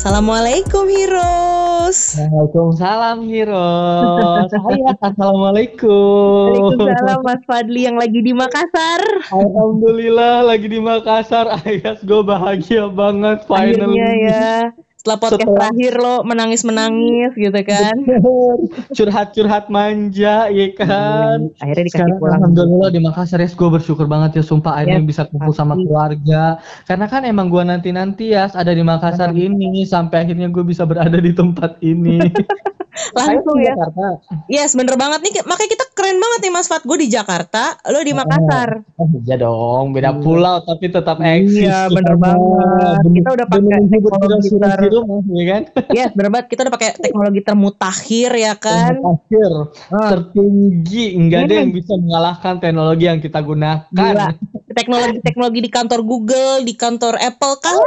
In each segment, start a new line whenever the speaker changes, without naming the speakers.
Assalamualaikum Heroes.
Waalaikumsalam Heroes. Hai, assalamualaikum.
Waalaikumsalam Mas Fadli yang lagi di Makassar.
Alhamdulillah lagi di Makassar. Ayas gue bahagia banget finally.
Akhirnya ya. Setelah podcast
Setelah-
terakhir lo menangis-menangis gitu kan.
Curhat-curhat manja, ya kan.
Akhirnya dikasih
Sekarang
pulang.
alhamdulillah di Makassar ya, gue bersyukur banget ya sumpah akhirnya
Ya,
bisa kumpul sama keluarga. Karena kan emang gue nanti-nanti ya ada di Makassar ini sampai akhirnya gue bisa berada di tempat ini.
Langsung ya.
Jakarta.
Yes, bener banget nih. Makanya kita keren banget nih Mas Fat. Gue di Jakarta, lo di Makassar.
Oh, iya dong, beda
Iya.
pulau tapi tetap eksis.
Iya,
ya
bener banget. Kita udah pakai teknologi
rumah, ya kan?
Yes, bener banget. Kita udah pakai teknologi termutakhir ya kan.
Terakhir,
Ah.
tertinggi, nggak ada
Hmm.
yang bisa mengalahkan teknologi yang kita gunakan.
Gila. Teknologi-teknologi di kantor Google, di kantor Apple kan.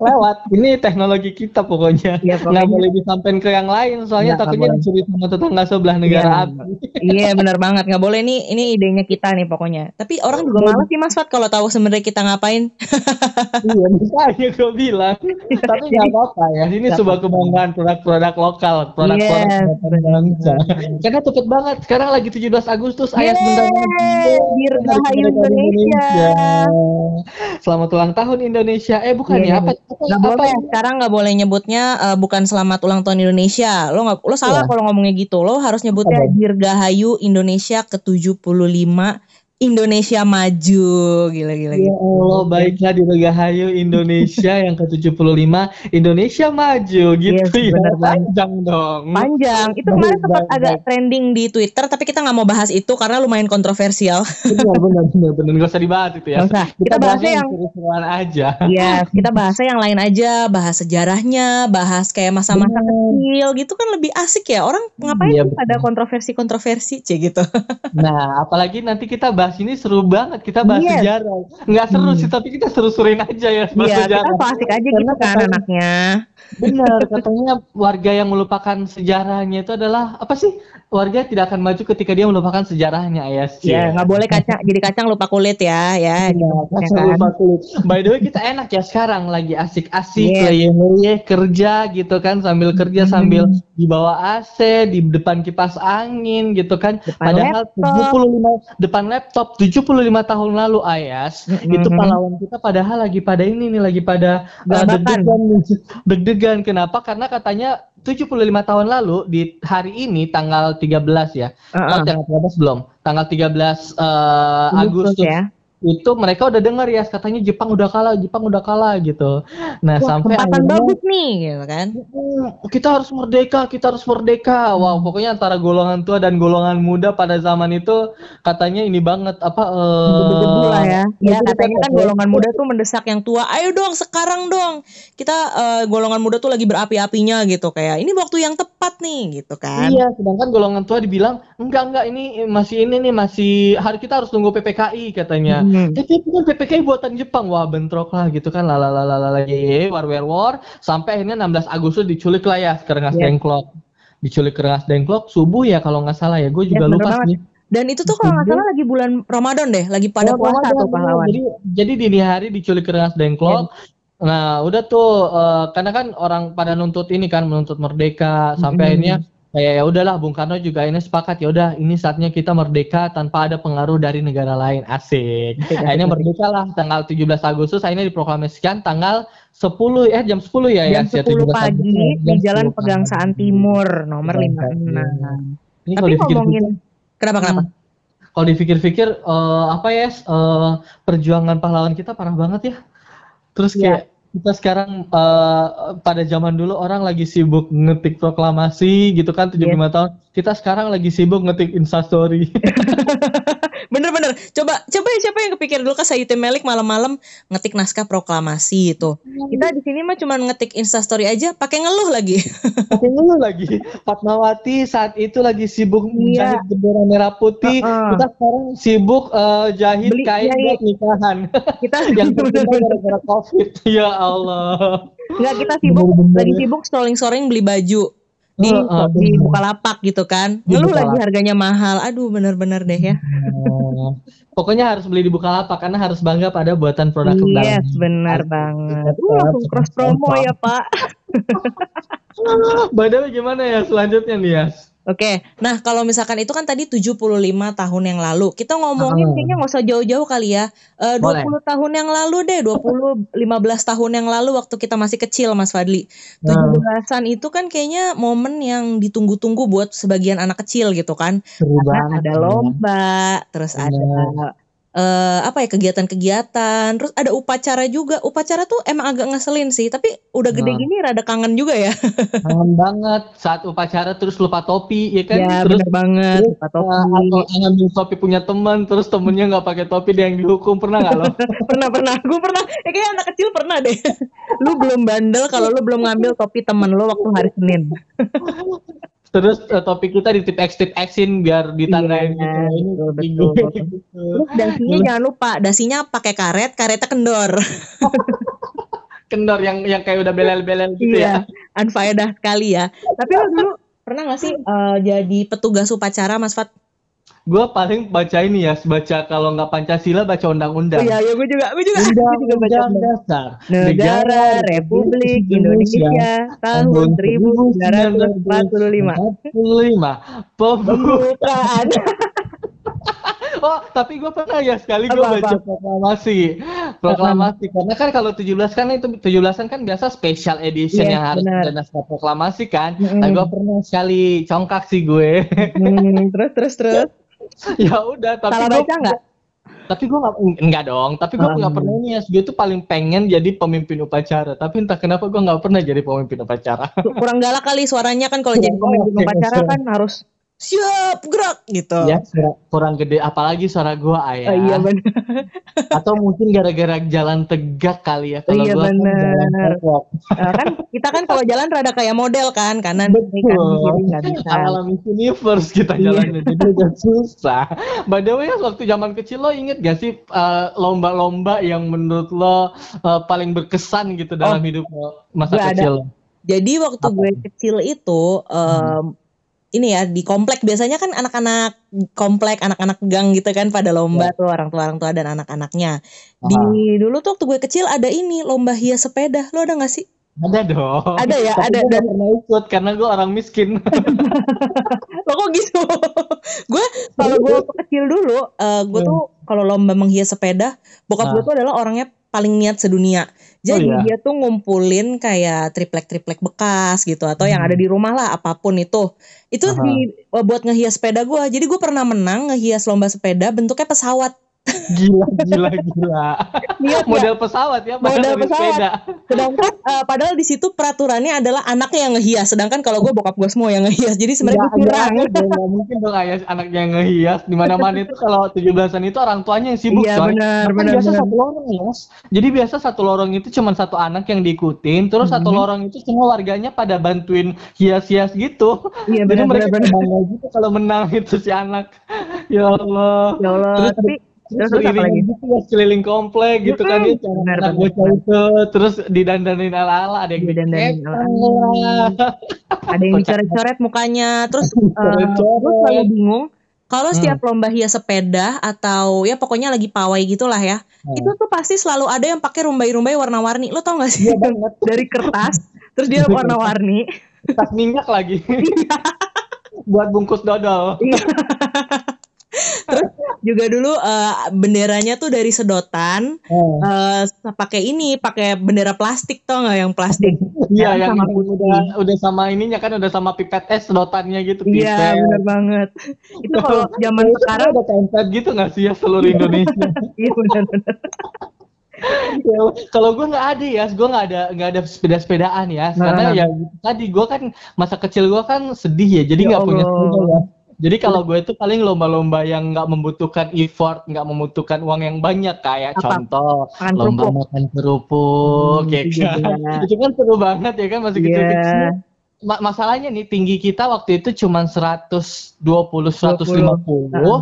Lewat, ini teknologi kita pokoknya.
Iya,
Nggak boleh disampaikan ke yang lain, soalnya
Nggak,
takutnya dicuri sama tetangga sebelah negara
Iya.
api.
Iya bener banget nggak boleh nih ini idenya kita nih pokoknya. Tapi orang juga malas sih Mas Fat kalau tahu sebenarnya kita ngapain.
iya, makanya gue bilang. Tapi nggak apa-apa ya, ini
Nggak
sebuah kebanggaan produk-produk lokal, produk-produk buatan bangsa. Karena cepet banget, sekarang lagi 17 Agustus, ayah sebentar lagi.
Dirgahayu Indonesia.
Selamat ulang tahun Indonesia. Eh bukan
Iya,
ya, apa, apa,
Nggak
apa
boleh sekarang nggak boleh nyebutnya eh, bukan selamat ulang tahun Indonesia. Lo nggak lo salah
Iya.
kalau ngomongnya gitu. Lo harus nyebutnya? Dirgahayu Indonesia ke-75 Indonesia maju. Gila gila
Ya. Allah, baiklah di Rahayu Indonesia yang ke-75 Indonesia maju gitu
Yes,
ya.
bener.
Panjang dong.
Panjang. Itu kemarin sempat agak trending di Twitter tapi kita nggak mau bahas itu karena lumayan kontroversial.
Benar, benar, benar, benar. Gak usah dibahas itu ya.
Nggak usah. Kita bahasnya yang
seru-seruan aja.
Iya, kita bahasnya yang lain aja, bahas sejarahnya, bahas kayak masa-masa kecil gitu kan lebih asik ya. Orang ngapain
Iya,
sih pada kontroversi-kontroversi cie gitu.
Nah, apalagi nanti kita bahas ini seru banget. Kita bahas
Yes.
sejarah. Nggak seru
Hmm.
sih, tapi kita seru-seruin aja ya bahas
Iya, kita
sejarah.
so asik aja
Karena
gitu kan anaknya.
Benar, katanya warga yang melupakan sejarahnya itu adalah apa sih? Warga tidak akan maju ketika dia melupakan sejarahnya, ya.
Iya, nggak boleh kacang jadi kacang lupa kulit ya, ya. gitu,
Iya,
ya
kacang
kan?
lupa kulit. By the way kita enak ya sekarang lagi asik-asik
Yes.
leye-leye kerja gitu kan sambil kerja
Hmm.
sambil di bawah AC di depan kipas angin gitu kan.
Depan
Padahal
laptop.
75 depan laptop 75 tahun lalu Ayas
Mhm.
itu pahlawan kita padahal lagi pada ini nih lagi pada uh, deg-degan nih. Deg-degan kenapa? Karena katanya 75 tahun lalu di hari ini tanggal 13 ya.
Heeh.
Oh, tanggal 13 belum. Tanggal 13 eh,
Agustus
Agustus
ya.
Itu mereka udah dengar ya katanya Jepang udah kalah, Jepang udah kalah gitu. Nah,
Wah,
sampai
kesempatan bagus nih gitu kan.
"Hmm, kita harus merdeka, kita harus merdeka. Wow, pokoknya antara golongan tua dan golongan muda pada zaman itu katanya ini banget apa eh
lah ya. Ya katanya kan
ya.
golongan muda tuh mendesak yang tua. Ayo dong sekarang dong. Kita eh, golongan muda tuh lagi berapi-apinya gitu kayak ini waktu yang tepat nih gitu kan.
Iya, sedangkan golongan tua dibilang enggak enggak ini masih ini nih masih hari kita harus tunggu PPKI katanya.
Hmm.
Tapi itu kan PPKI buatan Jepang, wah bentrok lah gitu kan, lalalala ye war war war, sampai akhirnya 16 Agustus diculik lah ya ke Rengas
Iya.
Dengklok, diculik ke Rengas Dengklok subuh ya kalau nggak salah ya, gue
Ya,
juga
bener
lupa sih.
Dan itu tuh kalau nggak salah lagi bulan Ramadan deh, lagi pada
Oh,
puasa tuh pahlawan.
Jadi jadi dini hari diculik ke Rengas Dengklok. Nah, udah tuh eh, karena kan orang pada nuntut ini kan menuntut merdeka sampai
Mm-mm.
akhirnya kayak ya udahlah Bung Karno juga ini sepakat ya udah ini saatnya kita merdeka tanpa ada pengaruh dari negara lain. Asik. Akhirnya
asik.
merdeka lah tanggal 17 Agustus akhirnya diproklamasikan tanggal 10 eh jam 10 ya
Jam
ya
10 pagi di Jalan Pegangsaan Timur nomor
Pegangsaan
56.
Ini
Tapi ngomongin kenapa kenapa?
Hmm. kalau dipikir-pikir eh, apa ya eh, perjuangan pahlawan kita parah banget ya. Terus
Iya.
kayak kita sekarang eh, pada zaman dulu orang lagi sibuk ngetik proklamasi gitu kan 75 tahun. Kita sekarang lagi sibuk ngetik instastory.
Bener-bener. Coba coba siapa yang kepikir dulu kan Sayuti Melik malam-malam ngetik naskah proklamasi itu. Kita di sini mah cuma ngetik instastory aja pakai ngeluh lagi.
Tapi dulu lagi Fatmawati saat itu lagi sibuk
Iya.
jahit bendera merah putih.
Heeh.
Kita sekarang sibuk eh, jahit
Beli-
kain
iya,
buat nikahan.
Kita
yang gara-gara covid. Ya Allah.
Enggak kita sibuk
Bener-bener
lagi
ya.
sibuk scrolling-scrolling beli baju. Di
Uh, uh,
di. Bukalapak gitu kan. Ngeluh lagi harganya mahal. Aduh bener-bener deh ya.
Oh. Pokoknya harus beli di Bukalapak karena harus bangga pada buatan produk dalam
Yes, benar banget. Uh, langsung cross promo ya, Pak.
Way, gimana ya selanjutnya nih ya?
Oke, nah kalau misalkan itu kan tadi 75 tahun yang lalu. Kita ngomongin
Ah.
kayaknya nggak usah jauh-jauh kali ya. Eh, 20
Boleh.
tahun yang lalu deh, 20 15 tahun yang lalu waktu kita masih kecil Mas Fadli.
Nah.
17-an itu kan kayaknya momen yang ditunggu-tunggu buat sebagian anak kecil gitu kan.
Seru
Karena
banget.
ada
ya.
lomba, terus ada eh apa ya kegiatan-kegiatan, terus ada upacara juga. Upacara tuh emang agak ngeselin sih, tapi udah gede
Nah.
gini rada kangen juga ya.
Kangen banget saat upacara terus lupa topi ya kan?
ya
terus
bener banget, lupa
uh,
topi.
atau ngambil topi punya teman terus temennya nggak pakai topi dia yang dihukum pernah nggak lo?
pernah pernah gue pernah ya kayak anak kecil pernah deh lu belum bandel kalau lu belum ngambil topi temen lu waktu hari Senin
terus uh, topi kita ditip X tip Xin biar ditandain
Iya,
gitu.
Betul, betul.
gitu.
dasinya jangan lupa dasinya pakai karet karetnya kendor
Kendor yang yang kayak udah belel-belel gitu ya.
iya unfaedah sekali ya tapi lu dulu pernah gak sih eh, jadi petugas upacara Mas Fat
Gue paling baca ini ya, baca kalau nggak Pancasila baca
oh
undang-undang.
iya iya gue juga gue juga gue juga baca
Undang-undang
undang.
dasar
Negara Republik Indonesia tahun 1945
45 Pembukaan. Oh, tapi gue pernah ya sekali gue baca proklamasi. Proklamasi karena kan kalau 17 kan itu 17-an kan biasa special edition
Iya,
yang harus
benar.
ada naskah proklamasi kan.
Mm-mm.
Nah, gue pernah sekali congkak sih gue.
Hmm, terus terus terus
ya udah, tapi
salah
gue
baca nggak
tapi gue nggak enggak dong tapi gue
Ah.
nggak pernah ini ya gue tuh paling pengen jadi pemimpin upacara tapi entah kenapa gue nggak pernah jadi pemimpin upacara
kurang galak kali suaranya kan kalau jadi
Kurang
pemimpin upacara
iya.
kan harus siap gerak gitu.
ya suara- kurang gede apalagi suara gue ayah
Oh, iya benar.
atau mungkin gara-gara jalan tegak kali ya kalau
Iya,
gue kan jalan
bener.
tegak
Eh, kan kita kan kalau jalan rada kayak model kan kanan kiri
Betul.
kiri nggak bisa.
ala Miss Universe kita
Iya.
jalannya jadi udah susah by the way waktu zaman kecil lo inget gak sih eh, lomba-lomba yang menurut lo eh, paling berkesan gitu dalam hidup lo masa
Gue ada.
kecil
Jadi waktu
Apa?
gue kecil itu em, ini ya di komplek biasanya kan anak-anak komplek anak-anak gang gitu kan pada lomba tuh orang tua orang tua dan anak-anaknya. Di dulu tuh waktu gue kecil ada ini lomba hias sepeda. Lo ada gak sih?
Ada dong.
Ada ya,
Tapi
ada. Dan
pernah ikut karena gue orang miskin.
lo kok gitu? gue kalau gue waktu kecil dulu, eh, gue tuh kalau lomba menghias sepeda, bokap gue
Ah.
tuh adalah orangnya paling niat sedunia. Jadi
iya?
dia tuh ngumpulin kayak triplek-triplek bekas gitu atau yang
Hmm.
ada di rumah lah apa pun itu. Itu
Aha.
di eh, buat ngehias sepeda gue. Jadi gue pernah menang ngehias lomba sepeda bentuknya pesawat.
Gila, gila, gila.
Niat nggak?
Model pesawat ya,
Model pesawat.
sepeda.
Sedangkan eh, padahal di situ peraturannya adalah anaknya yang ngehias. Sedangkan kalau gue bokap gue semua yang ngehias. Jadi sebenarnya gue
ada dong, nggak mungkin dong ayah anaknya yang ngehias. Di mana-mana itu kalau 17-an itu orang tuanya yang sibuk
Iya benar
Bahkan
benar
biasa
benar.
satu lorong ya. Jadi biasa satu lorong itu cuma satu anak yang diikutin, terus satu
Mhm.
lorong itu semua warganya pada bantuin hias-hias gitu.
Iya benar
mereka
benar benar.
gitu kalau menang itu si anak. Ya Allah.
Ya Allah.
Terus
Tapi
Terus
Terus lagi?
beriringan gitu ya keliling komplek gitu kan ya cara bocah itu terus didandanin ala-ala ada yang
Didandanin
dicek
ala-ala. ada yang dicoret-coret mukanya. Terus
Dicoret-coret.
gue selalu bingung kalau
Hmm.
setiap lomba hias sepeda atau ya pokoknya lagi pawai gitulah ya.
Hmm.
Itu tuh pasti selalu ada yang pakai rumbai-rumbai warna-warni. Lo tau gak sih?
Iya banget.
Dari kertas terus dia warna-warni.
tas minyak lagi buat bungkus dodol
Juga dulu eh, benderanya tuh dari sedotan
Oh.
eh pakai ini, pakai bendera plastik tau gak yang plastik?
iya
Yang
yang
sama
udah udah sama ininya kan udah sama pipet es sedotannya gitu
Iya, bener banget. Itu kalau zaman
Itu
sekarang
ada template gitu nggak sih ya seluruh Indonesia
iya bener-bener.
Ya, kalau gue nggak ada ya, gue nggak ada nggak ada sepeda-sepedaan ya, karena
Nah.
ya tadi gue kan masa kecil gue kan sedih ya, jadi
Ya
nggak punya sepeda ya. Jadi kalau gue itu paling lomba-lomba yang nggak membutuhkan effort, nggak membutuhkan uang yang banyak kayak
Apa?
contoh
Makan
lomba
kerupuk.
makan kerupuk,
Hmm,
ya
itu
kan?
juga.
Itu kan seru banget ya kan masih
Iya.
kecil-kecil. Ma- masalahnya nih tinggi kita waktu itu cuma 120 150.
Heeh.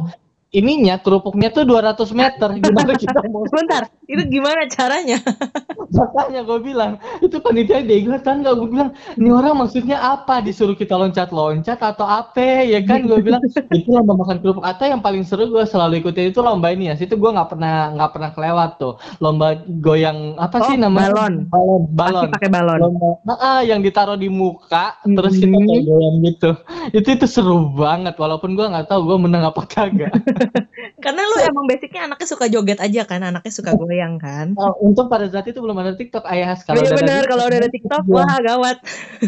Ininya kerupuknya tuh 200 meter. Gimana kita mau
Sebentar, itu gimana caranya?
Makanya gue bilang, itu panitia dego kan gak gue bilang, ini orang maksudnya apa? Disuruh kita loncat-loncat atau apa? Ya kan gue bilang, itu lomba makan kerupuk. Atau yang paling seru gue selalu ikutin itu lomba ini ya. Situ gue nggak pernah nggak pernah kelewat tuh. Lomba goyang apa sih
Oh,
namanya?
balon.
Balon. Balon.
Pakai balon.
Lomba, nah, ah, yang ditaruh di muka, terus kita
Mhm.
kayak goyang gitu. Itu itu seru banget. Walaupun gue nggak tahu gue menang apa kagak.
Karena lu emang basicnya anaknya suka joget aja kan, anaknya suka goyang kan.
Oh, untung pada saat itu belum ada TikTok ayah. Kalau
Iya
ada TikTok,
kalau udah ada TikTok,
Wah.
wah gawat.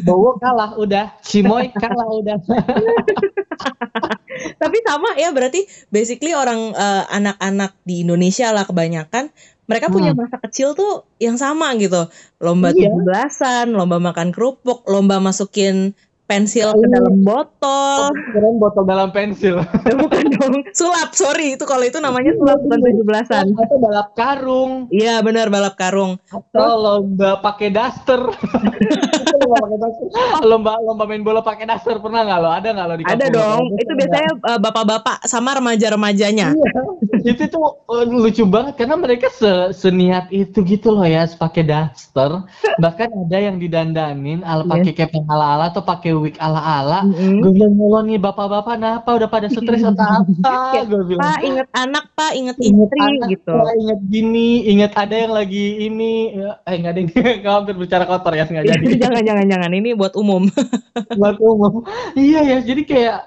Bowo kalah udah, Cimoy kalah udah.
Tapi sama ya berarti basically orang eh, anak-anak di Indonesia lah kebanyakan mereka punya masa kecil tuh yang sama gitu. Lomba
Iya.
tujuh belasan, lomba makan kerupuk, lomba masukin pensil ke
Iya.
dalam botol.
Keren botol dalam pensil.
Bukan dong, sulap. Sorry, itu kalau itu namanya sulap bukan tujuh belasan.
Atau balap karung.
Iya benar balap karung.
Atau lomba pakai daster. Itu lomba pakai daster. Lomba lomba main bola pakai daster pernah nggak lo? Ada nggak lo di
Ada
kampung?
dong.
Ada
Itu
nggak?
biasanya eh, bapak-bapak sama remaja-remajanya.
Iya. itu tuh eh, lucu banget karena mereka se seniat itu gitu loh ya pakai daster bahkan ada yang didandanin
Iya.
pakai kepeng ala-ala atau pakai wig ala-ala
Mm-mm.
gue bilang "Ya Allah nih bapak-bapak kenapa udah pada stres atau apa gue bilang
Pak inget anak, Pak inget
inget
istri
anak
gitu.
Pak, inget gini inget ada yang lagi ini ya, eh nggak ada yang hampir bicara kotor ya nggak jadi
jangan jangan jangan ini buat umum.
buat umum iya ya jadi kayak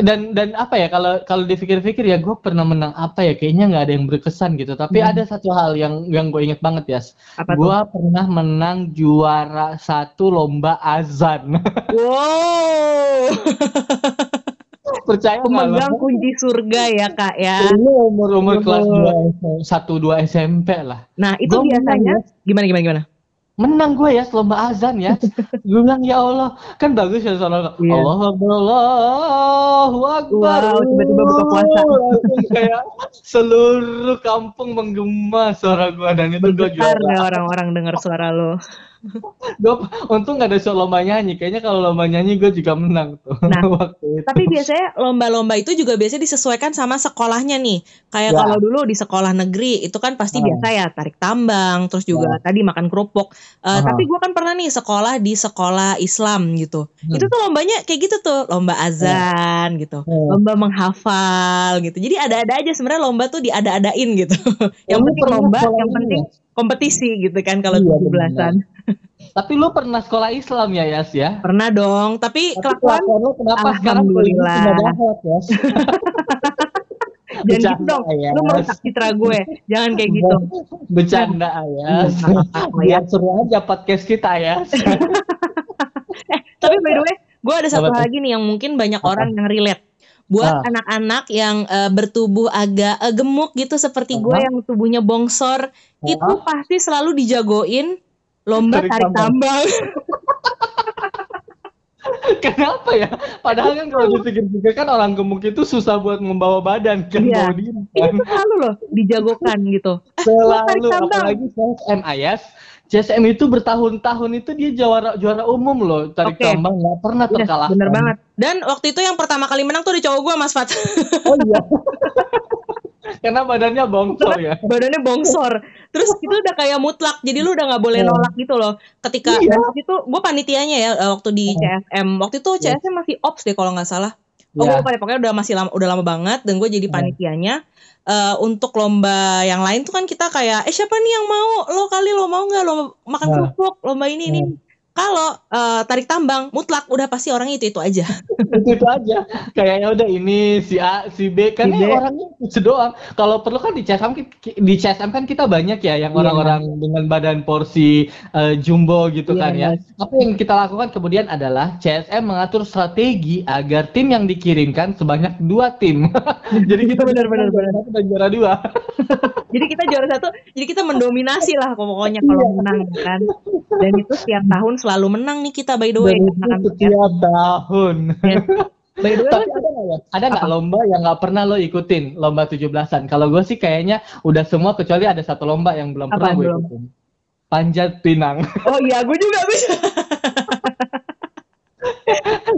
dan dan apa ya kalau kalau dipikir-pikir ya gue pernah menang apa ya kayaknya nggak ada yang berkesan gitu tapi
Hmm.
ada satu hal yang yang gue inget banget ya gue pernah menang juara satu lomba azan
Wow.
percaya?
Pemegang kunci surga ya kak ya.
Ini umur umur
Betul.
kelas 2 satu dua SMP lah
Nah itu
Gua
biasanya
menang,
gimana gimana gimana?
Menang gue ya lomba azan ya gue bilang ya Allah kan bagus ya soalnya
Iya.
Allah Allahu Akbar
Wow, tiba-tiba buka puasa.
Kayak seluruh kampung menggema suara gue dan itu gue juara
deh orang-orang dengar suara lo.
gue untung gak ada show lomba nyanyi kayaknya kalau lomba nyanyi gue juga menang tuh
Nah,
waktu itu
Tapi biasanya lomba-lomba itu juga biasanya disesuaikan sama sekolahnya nih. Kayak
Ya.
kalau dulu di sekolah negeri itu kan pasti
Ah.
biasa ya tarik tambang, terus juga tadi makan kerupuk. Eh,
Aha.
tapi gua kan pernah nih sekolah di sekolah Islam gitu.
Hmm.
Itu tuh lombanya kayak gitu tuh, lomba azan gitu,
Hmm.
lomba menghafal gitu. Jadi ada-ada aja sebenarnya lomba tuh diada-adain gitu. yang penting lomba, yang penting
ya?
Kompetisi gitu kan kalau
Iya,
tujuh belasan.
tapi lu pernah sekolah Islam ya Yas ya
Pernah dong, tapi
tapi
kelakuan
lu kenapa sekarang
Alhamdulillah.
Yas?
jangan gitu dong.
Ayas.
Lu merusak citra gue. Jangan kayak gitu.
bercanda Ayas
Iya, ya.
biar seru aja podcast kita Ayas
Tapi by the way, gue ada satu
Apa
lagi nih yang mungkin banyak
Apa?
orang yang relate. Buat
Ah.
anak-anak yang eh, bertubuh agak eh, gemuk gitu seperti gue yang tubuhnya bongsor, itu pasti selalu dijagoin lomba
Tarik
tarik tambang.
Kenapa ya? Padahal kan kalau dipikir-pikir kan orang gemuk itu susah buat membawa badan kan
Iya.
bawa diri kan.
tuh selalu loh dijagokan gitu.
Selalu apalagi CSM Ayas. CSM itu bertahun-tahun itu dia juara juara umum loh tarik
Oke.
tambang nggak pernah
Iya,
terkalahkan.
bener banget. Dan waktu itu yang pertama kali menang tuh di cowok gue Mas Fat.
Oh iya. Karena badannya bongsor ya.
Badannya bongsor. Terus itu udah kayak mutlak. Jadi lu udah nggak boleh
Iya.
nolak gitu loh. Ketika
Iya.
waktu itu gue panitianya ya eh, waktu di
Iya.
CSM. Waktu itu. CSM masih ops deh kalau nggak salah. Oh,
Iya.
gue pokoknya udah masih lama, udah lama banget dan gue jadi
Iya.
panitianya. Eh, untuk lomba yang lain tuh kan kita kayak, eh siapa nih yang mau? Lo kali lo mau nggak lo makan
Nah.
kerupuk? Lomba ini ini. Kalau eh, tarik tambang mutlak udah pasti orang itu itu aja.
itu itu aja kayaknya udah ini si A si B kan
Si
ya
B.
orangnya itu doang kalau perlu kan di CSM di CSM kan kita banyak ya yang
Iya.
orang-orang dengan badan porsi eh, jumbo gitu
Iya,
kan ya
Mas.
apa yang kita lakukan kemudian adalah CSM mengatur strategi agar tim yang dikirimkan sebanyak dua tim jadi kita
Benar, benar,
juara satu dan juara dua
jadi kita juara satu, jadi kita mendominasi lah pokoknya kalau
Iya.
menang kan. Dan itu setiap tahun selalu menang nih kita by the way. kan
setiap tahun
By the way,
Tapi ada nggak ya? Ada nggak lomba yang nggak pernah lo ikutin lomba 17-an? Kalau gue sih kayaknya udah semua kecuali ada satu lomba yang belum pernah
Apaan
gue ikutin. Panjat pinang.
oh iya gue juga bisa.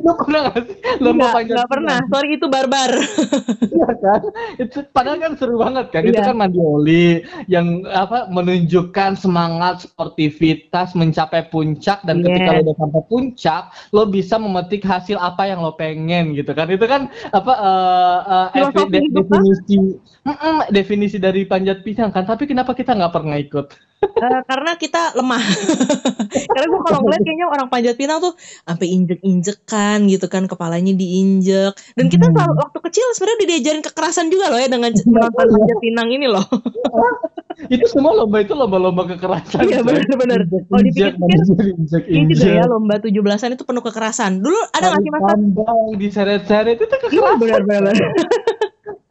Lu pernah gak sih lomba
Nggak,
panjat
nggak pernah. Sorry itu barbar.
Iya kan? Itu padahal kan seru banget kan. Itu
Iya.
kan mandi oli yang apa menunjukkan semangat sportivitas mencapai puncak dan ketika
Yes.
lo udah sampai puncak, lo bisa memetik hasil apa yang lo pengen gitu kan. Itu kan apa
Filosofi
de-
hidup, kan?
definisi definisi dari panjat pinang kan. Tapi kenapa kita nggak pernah ikut?
Eh, karena kita lemah. karena gue kalau ngeliat kayaknya orang panjat pinang tuh sampai injek-injekan gitu kan, kepalanya diinjek. Dan kita
Hmm.
selalu waktu kecil sebenarnya diajarin kekerasan juga loh ya dengan menonton panjat pinang ini loh.
itu semua lomba itu lomba-lomba kekerasan.
Iya, benar-benar. Kalau dipikir-pikir, Ini juga ya lomba 17-an itu penuh kekerasan. Dulu ada nggak sih mas?
Tambang diseret-seret itu
Iya
kekerasan.
benar-benar.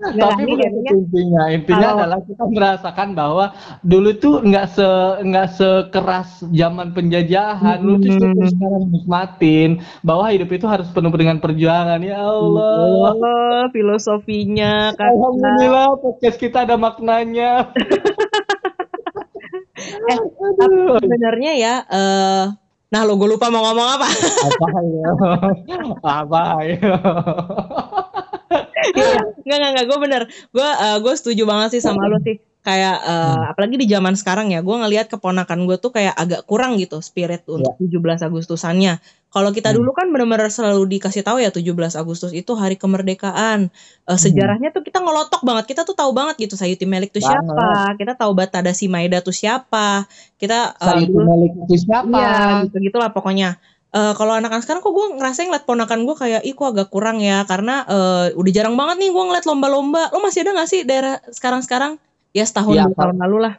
Nggak,
Tapi
ini
bukan
kayaknya
itu intinya. Intinya
kalau-
adalah kita merasakan bahwa dulu tuh nggak se nggak sekeras zaman penjajahan. Lu tuh
Hmm.
sekarang nikmatin bahwa hidup itu harus penuh dengan perjuangan. Ya Allah.
Allah filosofinya kata
Alhamdulillah podcast kita ada maknanya.
Eh, tapi sebenarnya ya eh nah lo gue lupa mau ngomong apa
apa ya? apa ya?
Iya, nggak nggak nggak. Gue bener. Gue gue setuju banget sih sama lo sih. Kayak eh, apalagi di zaman sekarang ya gue ngelihat keponakan gue tuh kayak agak kurang gitu spirit untuk 17 Agustusannya. Kalau kita
Hmm.
dulu kan bener-bener selalu dikasih tahu ya 17 Agustus itu hari kemerdekaan. Eh, sejarahnya tuh kita ngelotok banget. Kita tuh tahu banget gitu Sayuti Melik tuh siapa. Kita tahu Batadasi Maeda tuh siapa. Kita
Saat
dulu-
Malik itu siapa?
Iya, gitu gitulah pokoknya. Eh kalau anak-anak sekarang kok gue ngerasain ngeliat ponakan gue kayak ih kok agak kurang ya karena eh, udah jarang banget nih gue ngeliat lomba-lomba. Lo masih ada gak sih daerah sekarang-sekarang? Ya setahun dua tahun lalu lah.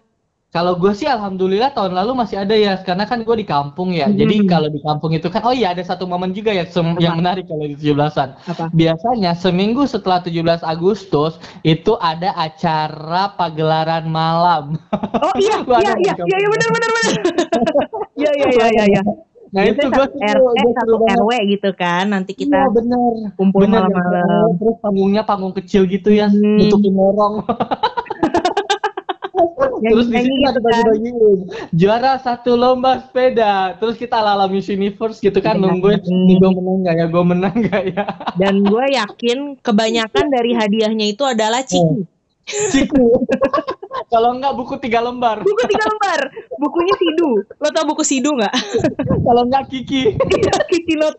Kalau gue sih alhamdulillah tahun lalu masih ada ya, karena kan gue di kampung ya.
Hmm.
Jadi kalau di kampung itu kan, oh iya ada satu momen juga ya sem- yang menarik kalau di 17-an.
Apa?
Biasanya seminggu setelah 17 Agustus itu ada acara pagelaran malam.
Oh iya, iya, iya, iya, benar, benar, benar. Iya, iya, iya, iya, iya.
Nah itu
Biasanya
gue
satu RT, satu RW gitu kan. Nanti
Iya
kita
bener.
kumpul
Bener, yang
malam-malam.
terus panggungnya panggung kecil gitu ya,
Hmm.
nutupin lorong. terus di situ ada
gitu kan.
bagi-bagiin juara satu lomba sepeda terus kita ala ala Miss Universe gitu kan
Iya.
nungguin nih gue menang gak ya gue menang gak ya
Dan gue yakin kebanyakan dari hadiahnya itu adalah ciki.
Ciku kalau enggak buku tiga lembar
Buku tiga lembar. Bukunya Sidu. Lo tau buku Sidu nggak?
kalau enggak Kiki
Kiki Note.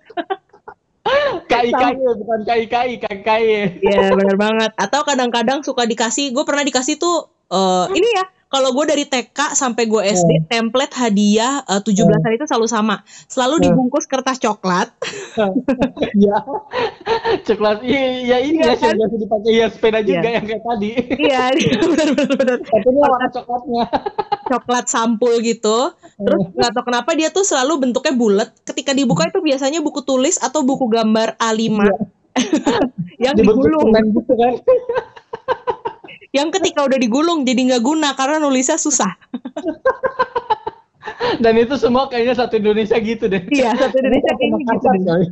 KI KI bukan KI KI KI KI
Iya benar banget. Atau kadang-kadang suka dikasih, gue pernah dikasih tuh eh ini ya. Kalau gue dari TK sampai gue SD, template hadiah eh, 17-an itu selalu sama. Selalu dibungkus kertas coklat.
ya coklat iya ya ini
Iya
ya yang biasa dipakai ya sepeda juga yang kayak tadi
Iya, benar-benar.
tapi ini warna coklatnya
Coklat sampul gitu. Terus nggak tahu kenapa dia tuh selalu bentuknya bulat. Ketika dibuka itu biasanya buku tulis atau buku gambar A5 yang
dibentuk
digulung.
gitu kan
Yang ketika udah digulung jadi nggak guna karena nulisnya susah.
dan itu semua kayaknya satu Indonesia gitu deh
Iya, satu Indonesia kayaknya gitu. Deh.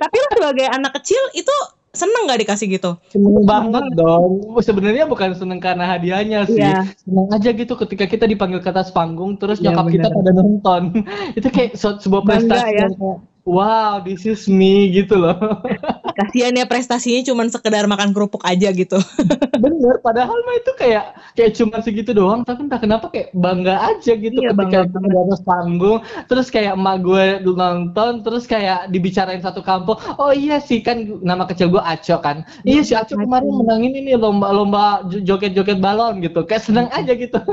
Tapi lo sebagai anak kecil itu seneng gak dikasih gitu?
Seneng banget dong. Sebenarnya bukan seneng karena hadiahnya sih.
Iya.
Seneng aja gitu ketika kita dipanggil ke atas panggung terus
Iya,
nyokap kita
bener.
pada nonton. Itu kayak sebuah
Bangga
prestasi
ya.
yang kayak wow, this is me gitu loh.
Kasihan ya prestasinya cuman sekedar makan kerupuk aja gitu.
Bener, padahal mah itu kayak kayak cuma segitu doang, tapi entah kenapa kayak bangga aja gitu
Iya,
ketika
bangga
di atas panggung, terus kayak emak gue nonton, terus kayak dibicarain satu kampung, oh iya sih kan nama kecil gue Aco kan, iya si Aco kemarin menangin ini lomba-lomba jo- joget-joget balon gitu, kayak seneng aja gitu.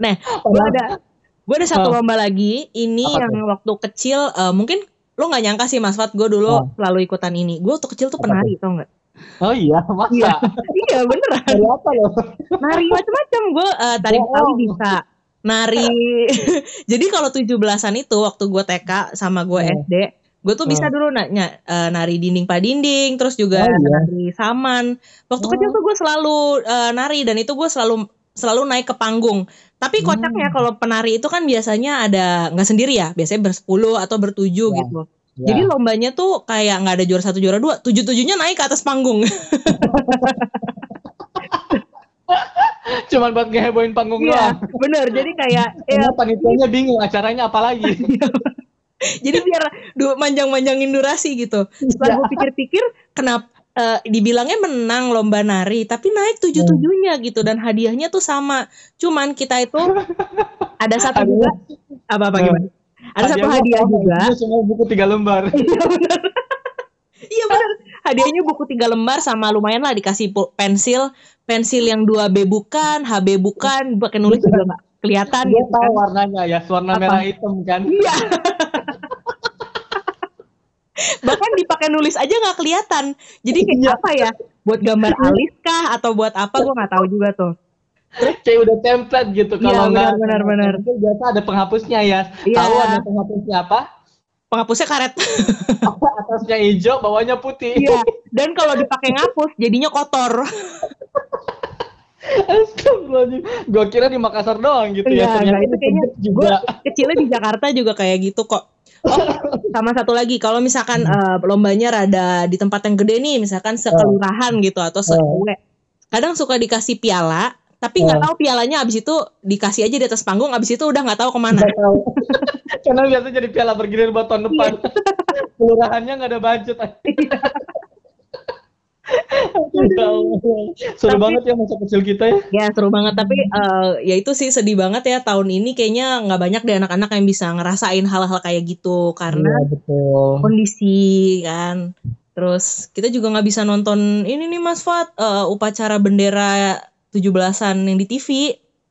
Nah, gue ada gue ada satu
Oh.
lomba lagi. Ini
Apa
yang waktu kecil eh, mungkin lo nggak nyangka sih Mas Fat, gue dulu
Oh.
selalu ikutan ini. Gue waktu kecil tuh
Apa
penari, tau nggak?
Oh iya, masa?
Iya. iya beneran.
Dari apa loh?
Nari macam-macam. Gue eh, tari. Betawi bisa. Nari. Jadi kalau 17-an itu waktu gue TK sama gue
Oh.
SD, gue tuh bisa
Oh.
dulu nanya eh, nari dinding pak dinding, terus juga
Oh, iya.
nari saman. Waktu
Oh.
kecil tuh gue selalu eh, nari dan itu gue selalu selalu naik ke panggung. Tapi kocaknya
Hmm.
kalau penari itu kan biasanya ada nggak sendiri ya, biasanya bersepuluh atau bertujuh
Ya.
gitu.
Ya.
Jadi lombanya tuh kayak nggak ada juara satu juara dua, tujuh tujuhnya naik ke atas panggung.
Cuman buat ngehebohin panggung
Iya,
doang.
bener. Jadi kayak ya
panitianya bingung acaranya apa lagi.
Jadi biar du- manjang-manjangin durasi gitu. Setelah gue pikir-pikir, kenapa eh, dibilangnya menang lomba nari, tapi naik tujuh tujuhnya gitu dan hadiahnya tuh sama. Cuman kita itu ada satu juga apa apa gimana? Ada satu hadiah juga.
semua buku tiga lembar.
Iya benar. Hadiahnya buku tiga lembar sama lumayan lah dikasih pensil, pensil yang 2B bukan, HB bukan, pakai nulis juga nggak kelihatan
Dia
gitu
tahu
kan.
warnanya ya, warna
Apa?
merah hitam kan.
Iya. Bahkan dipakai nulis aja nggak kelihatan. Jadi kayak
Iya.
apa ya? Buat gambar alis kah atau buat apa gue nggak tahu juga tuh.
Kayak udah template gitu
Iya,
kalau nggak
benar, benar,
biasa ada penghapusnya ya.
Iya.
Tahu ada penghapusnya apa?
Penghapusnya karet.
Atasnya hijau, bawahnya putih.
Iya. Dan kalau dipakai ngapus jadinya kotor.
Astagfirullahaladzim. Gua kira di Makassar doang gitu
Iya,
ya. Ternyata
itu kayaknya
juga.
gue kecilnya di Jakarta juga kayak gitu kok. Oh, sama satu lagi kalau misalkan eh, lombanya rada di tempat yang gede nih, misalkan sekelurahan gitu atau se kadang suka dikasih piala, tapi nggak
Oh.
tahu pialanya abis itu dikasih aja di atas panggung, abis itu udah nggak tahu ke mana.
Nggak tahu. Karena biasa jadi piala bergilir buat tahun depan.
Iya.
Kelurahannya nggak ada budget. Ya. Seru
Tapi-
banget ya masa kecil kita ya.
Ya seru banget tapi eh, ya itu sih sedih banget ya tahun ini kayaknya nggak banyak deh anak-anak yang bisa ngerasain hal-hal kayak gitu karena
Iya, betul.
kondisi kan. Terus kita juga nggak bisa nonton ini nih Mas Fat eh, upacara bendera 17-an yang di TV.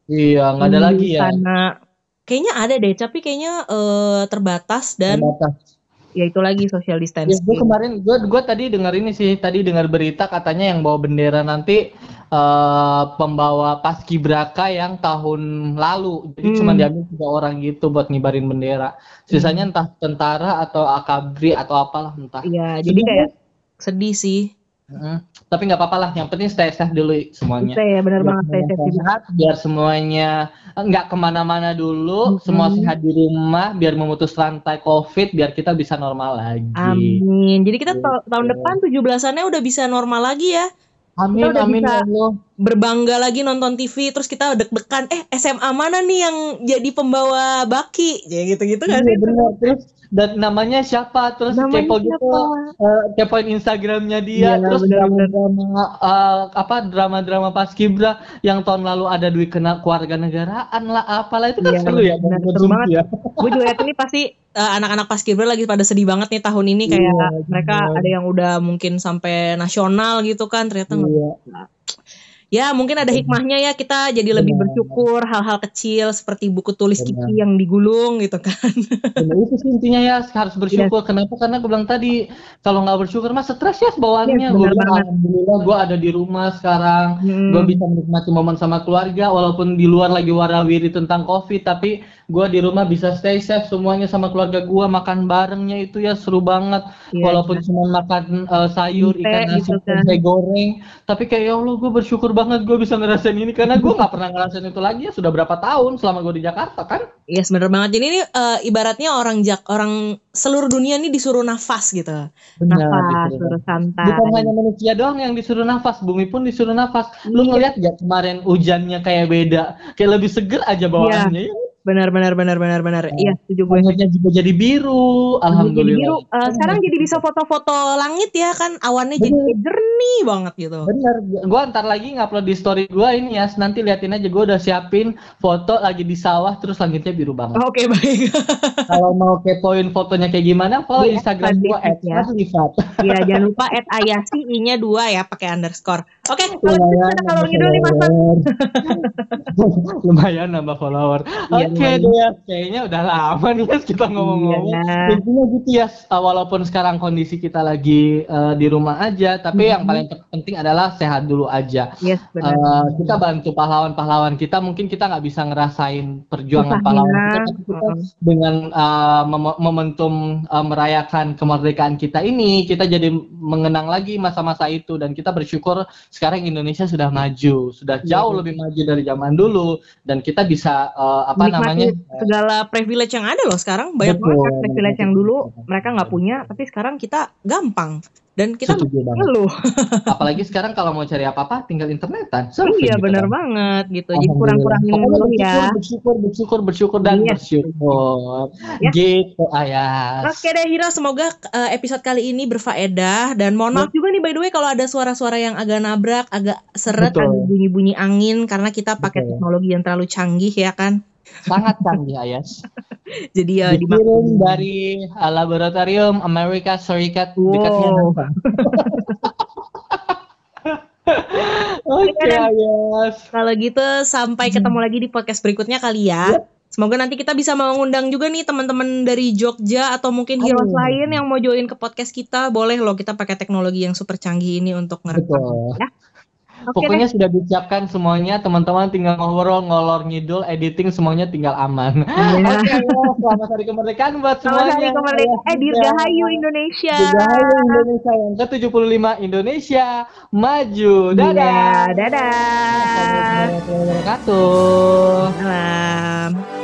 Iya, nggak ada
Di
lagi ya.
Sana kayaknya ada deh tapi kayaknya eh, terbatas dan
Terbatas.
Ya itu lagi social
Ya,
distancing.
gue kemarin gue gue tadi dengar ini sih, tadi dengar berita katanya yang bawa bendera nanti eh pembawa paskibraka yang tahun lalu. Jadi
Hmm.
cuma diambil tiga orang gitu buat ngibarin bendera. Sisanya entah tentara atau akabri atau apalah entah.
Iya, jadi kayak sedih sih.
Mm. Tapi nggak apa-apa lah, yang penting stay safe dulu semuanya.
Kita ya benar banget stay safe
sehat, biar semuanya eh, nggak ke mana-mana dulu,
Mm-mm.
semua sehat di rumah, biar memutus rantai COVID, biar kita bisa normal lagi.
Amin. Jadi kita
Gitu.
ta- tahun depan 17-annya udah bisa normal lagi ya.
Amin, amin
bisa
ya Allah.
Berbangga lagi nonton TV terus kita deg-degan eh SMA mana nih yang jadi pembawa baki? Ya gitu-gitu kan.
Iya benar terus dan namanya siapa terus
Namanya
kepo gitu
siapa?
eh, kepoin Instagramnya dia
Iya,
terus
benar-benar.
drama eh, apa drama-drama paskibra yang tahun lalu ada duit kena keluarga negaraan lah apalah itu kan
Iya,
seru ya
seru banget.
ya.
Gue juga nih pasti eh, anak-anak paskibra lagi pada sedih banget nih tahun ini kayak
Iya,
mereka
benar.
ada yang udah mungkin sampai nasional gitu kan ternyata
Iya.
Ya mungkin ada hikmahnya ya kita jadi lebih
Benar.
bersyukur hal-hal kecil seperti buku tulis
Benar.
Kiki yang digulung gitu kan.
Benar, itu sih intinya ya harus bersyukur. Kenapa? Karena gue bilang tadi kalau nggak bersyukur mah stres ya bawaannya.
Yes,
gue alhamdulillah gue ada di rumah sekarang.
Hmm.
Gue bisa menikmati momen sama keluarga walaupun di luar lagi warawiri tentang covid tapi gue di rumah bisa stay safe semuanya sama keluarga gue makan barengnya itu ya seru banget
Iya,
walaupun cuma makan uh, sayur
Teh
ikan nasi
gitu kan.
goreng tapi kayak ya Allah gue bersyukur banget gue bisa ngerasain ini karena gue nggak pernah ngerasain itu lagi ya sudah berapa tahun selama gue di Jakarta kan
Iya yes, bener banget. Jadi ini eh, ibaratnya orang jak orang seluruh dunia ini disuruh nafas gitu. nafas,
disuruh
suruh santai.
Bukan hanya manusia doang yang disuruh nafas, bumi pun disuruh nafas. Lu
Iya.
ngeliat gak kemarin hujannya kayak beda, kayak lebih seger aja bawaannya. ya?
Benar benar benar benar benar. Iya, setuju gue.
Langitnya juga jadi biru,
Jadi
alhamdulillah.
biru. Eh, sekarang jadi bisa foto-foto langit ya kan awannya jadi
Bener.
kayak jernih banget gitu.
Bener, gua ntar lagi ngupload di story gua ini ya, nanti liatin aja gua udah siapin foto lagi di sawah terus langitnya biru banget.
Oke baik.
Kalau mau kepoin fotonya kayak gimana, follow
Di
Instagram gua
Fadlifat ya.
@fadlifat.
Iya jangan lupa at ayasi i-nya dua ya pakai underscore. Oke kalau gitu
Lumayan
kita kalau ngidul nih mas.
Lumayan nambah follower.
Iya,
Oke deh, ya. kayaknya udah lama nih kita ngomong-ngomong.
Iya.
Intinya gitu ya, walaupun sekarang kondisi kita lagi uh, di rumah aja, tapi yang
Mhm.
paling penting adalah sehat dulu aja.
Yes benar.
Uh, kita bantu pahlawan-pahlawan kita, mungkin kita nggak bisa ngerasain perjuangan
Susahnya.
pahlawan kita, tapi kita
Mm.
dengan uh, mem- momentum uh, merayakan kemerdekaan kita ini, kita jadi mengenang lagi masa-masa itu dan kita bersyukur sekarang Indonesia sudah maju, sudah
Iya.
jauh lebih maju dari zaman dulu dan kita bisa uh, apa
Menikmati
namanya
segala privilege yang ada loh sekarang banyak
Betul.
banget privilege yang dulu mereka nggak punya tapi sekarang kita gampang dan kita ngeluh.
Apalagi sekarang kalau mau cari apa-apa tinggal internetan.
Iya
gitu
benar
kan.
banget gitu. Jadi kurang-kurangin
Pokoknya
ngeluh ya.
bersyukur, bersyukur, bersyukur, bersyukur dan
Iya.
bersyukur.
Ya.
Gitu, Ayas.
Oke deh Hira, semoga uh, episode kali ini berfaedah dan mohon maaf juga nih by the way kalau ada suara-suara yang agak nabrak, agak seret,
Betul.
agak bunyi-bunyi angin karena kita pakai
Betul.
teknologi yang terlalu canggih ya kan.
Sangat canggih, Ayas.
Jadi ya
Dikirim dari uh, laboratorium Amerika Serikat dekatnya
Wow.
NASA. Oke, Ayas.
Kalau gitu sampai ketemu lagi di podcast berikutnya kali ya. Semoga nanti kita bisa mengundang juga nih teman-teman dari Jogja atau mungkin heroes lain yang mau join ke podcast kita. Boleh loh kita pakai teknologi yang super canggih ini untuk ngerekam.
Betul.
Ya. Oke
Pokoknya sudah disiapkan semuanya, teman-teman tinggal ngobrol, ngolor ngidul, editing semuanya tinggal aman.
Iya.
Oke, selamat hari kemerdekaan buat
Selamat
semuanya.
hari kemerdekaan. Eh. Dirgahayu Indonesia.
Dirgahayu Indonesia yang ke-75 Indonesia maju. Dadah.
Iya, dadah.
Assalamualaikum warahmatullahi wabarakatuh.